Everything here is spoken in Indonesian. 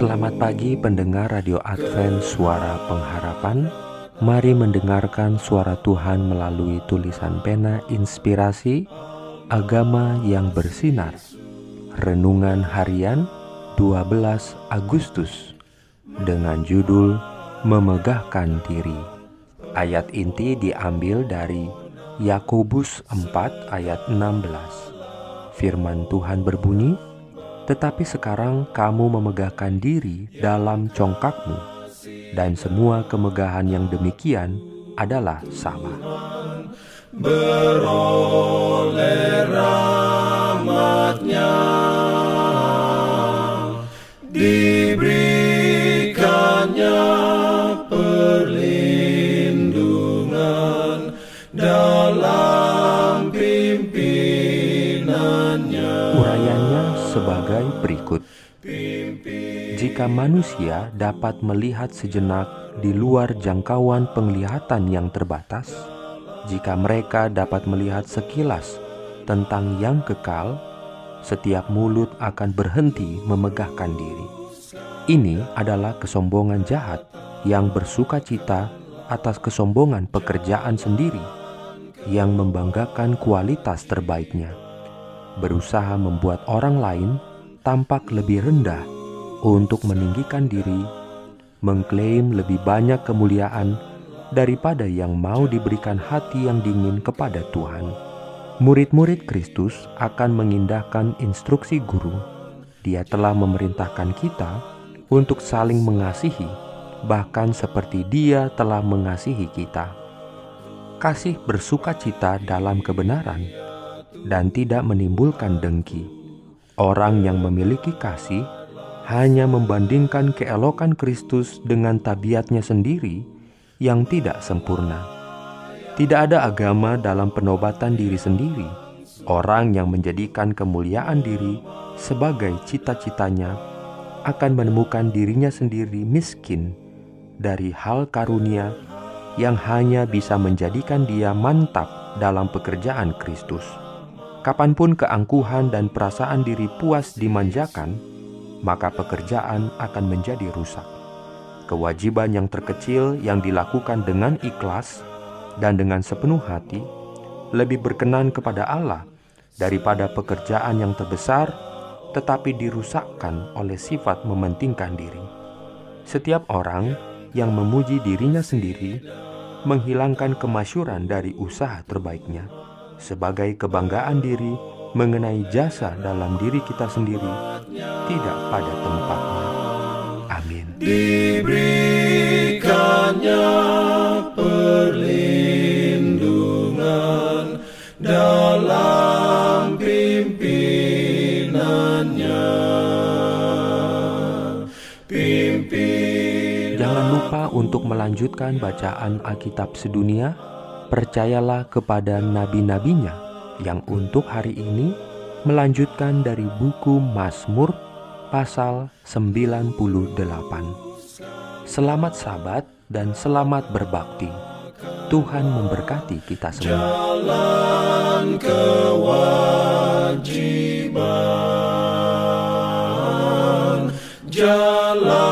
Selamat pagi pendengar Radio Advent Suara Pengharapan. Mari mendengarkan suara Tuhan melalui tulisan pena inspirasi Agama yang bersinar. Renungan harian 12 Agustus Dengan judul Memegahkan diri. Ayat inti diambil dari Yakobus 4 ayat 16 Firman Tuhan berbunyi, tetapi sekarang kamu memegahkan diri dalam congkakmu, dan semua kemegahan yang demikian adalah salah. Beroleh rahmatnya. Diberikannya perlindungan Dalam pimpinannya. Urayanya sebagai berikut. Jika manusia dapat melihat sejenak di luar jangkauan penglihatan yang terbatas, jika mereka dapat melihat sekilas tentang yang kekal, setiap mulut akan berhenti memegahkan diri. Ini adalah kesombongan jahat yang bersuka cita atas kesombongan pekerjaan sendiri yang membanggakan kualitas terbaiknya, berusaha membuat orang lain tampak lebih rendah untuk meninggikan diri, mengklaim lebih banyak kemuliaan daripada yang mau diberikan hati yang dingin kepada Tuhan. Murid-murid Kristus akan mengindahkan instruksi guru. Dia telah memerintahkan kita untuk saling mengasihi, bahkan seperti Dia telah mengasihi kita. Kasih bersuka cita dalam kebenaran dan tidak menimbulkan dengki. Orang yang memiliki kasih hanya membandingkan keelokan Kristus dengan tabiatnya sendiri yang tidak sempurna. Tidak ada agama dalam penobatan diri sendiri. Orang yang menjadikan kemuliaan diri sebagai cita-citanya akan menemukan dirinya sendiri miskin dari hal karunia yang hanya bisa menjadikan dia mantap dalam pekerjaan Kristus. Kapan pun keangkuhan dan perasaan diri puas dimanjakan, maka pekerjaan akan menjadi rusak. Kewajiban yang terkecil yang dilakukan dengan ikhlas dan dengan sepenuh hati lebih berkenan kepada Allah daripada pekerjaan yang terbesar tetapi dirusakkan oleh sifat mementingkan diri. Setiap orang yang memuji dirinya sendiri menghilangkan kemasyuran dari usaha terbaiknya sebagai kebanggaan diri mengenai jasa dalam diri kita sendiri tidak pada tempatnya. Amin. Diberikannya perlindungan dalam pimpinannya. Pimpin Jangan lupa untuk melanjutkan bacaan Alkitab sedunia. Percayalah kepada nabi-nabinya yang untuk hari ini melanjutkan dari buku Mazmur pasal 98. Selamat sabat dan selamat berbakti. Tuhan memberkati kita semua. jalan kewajiban jalan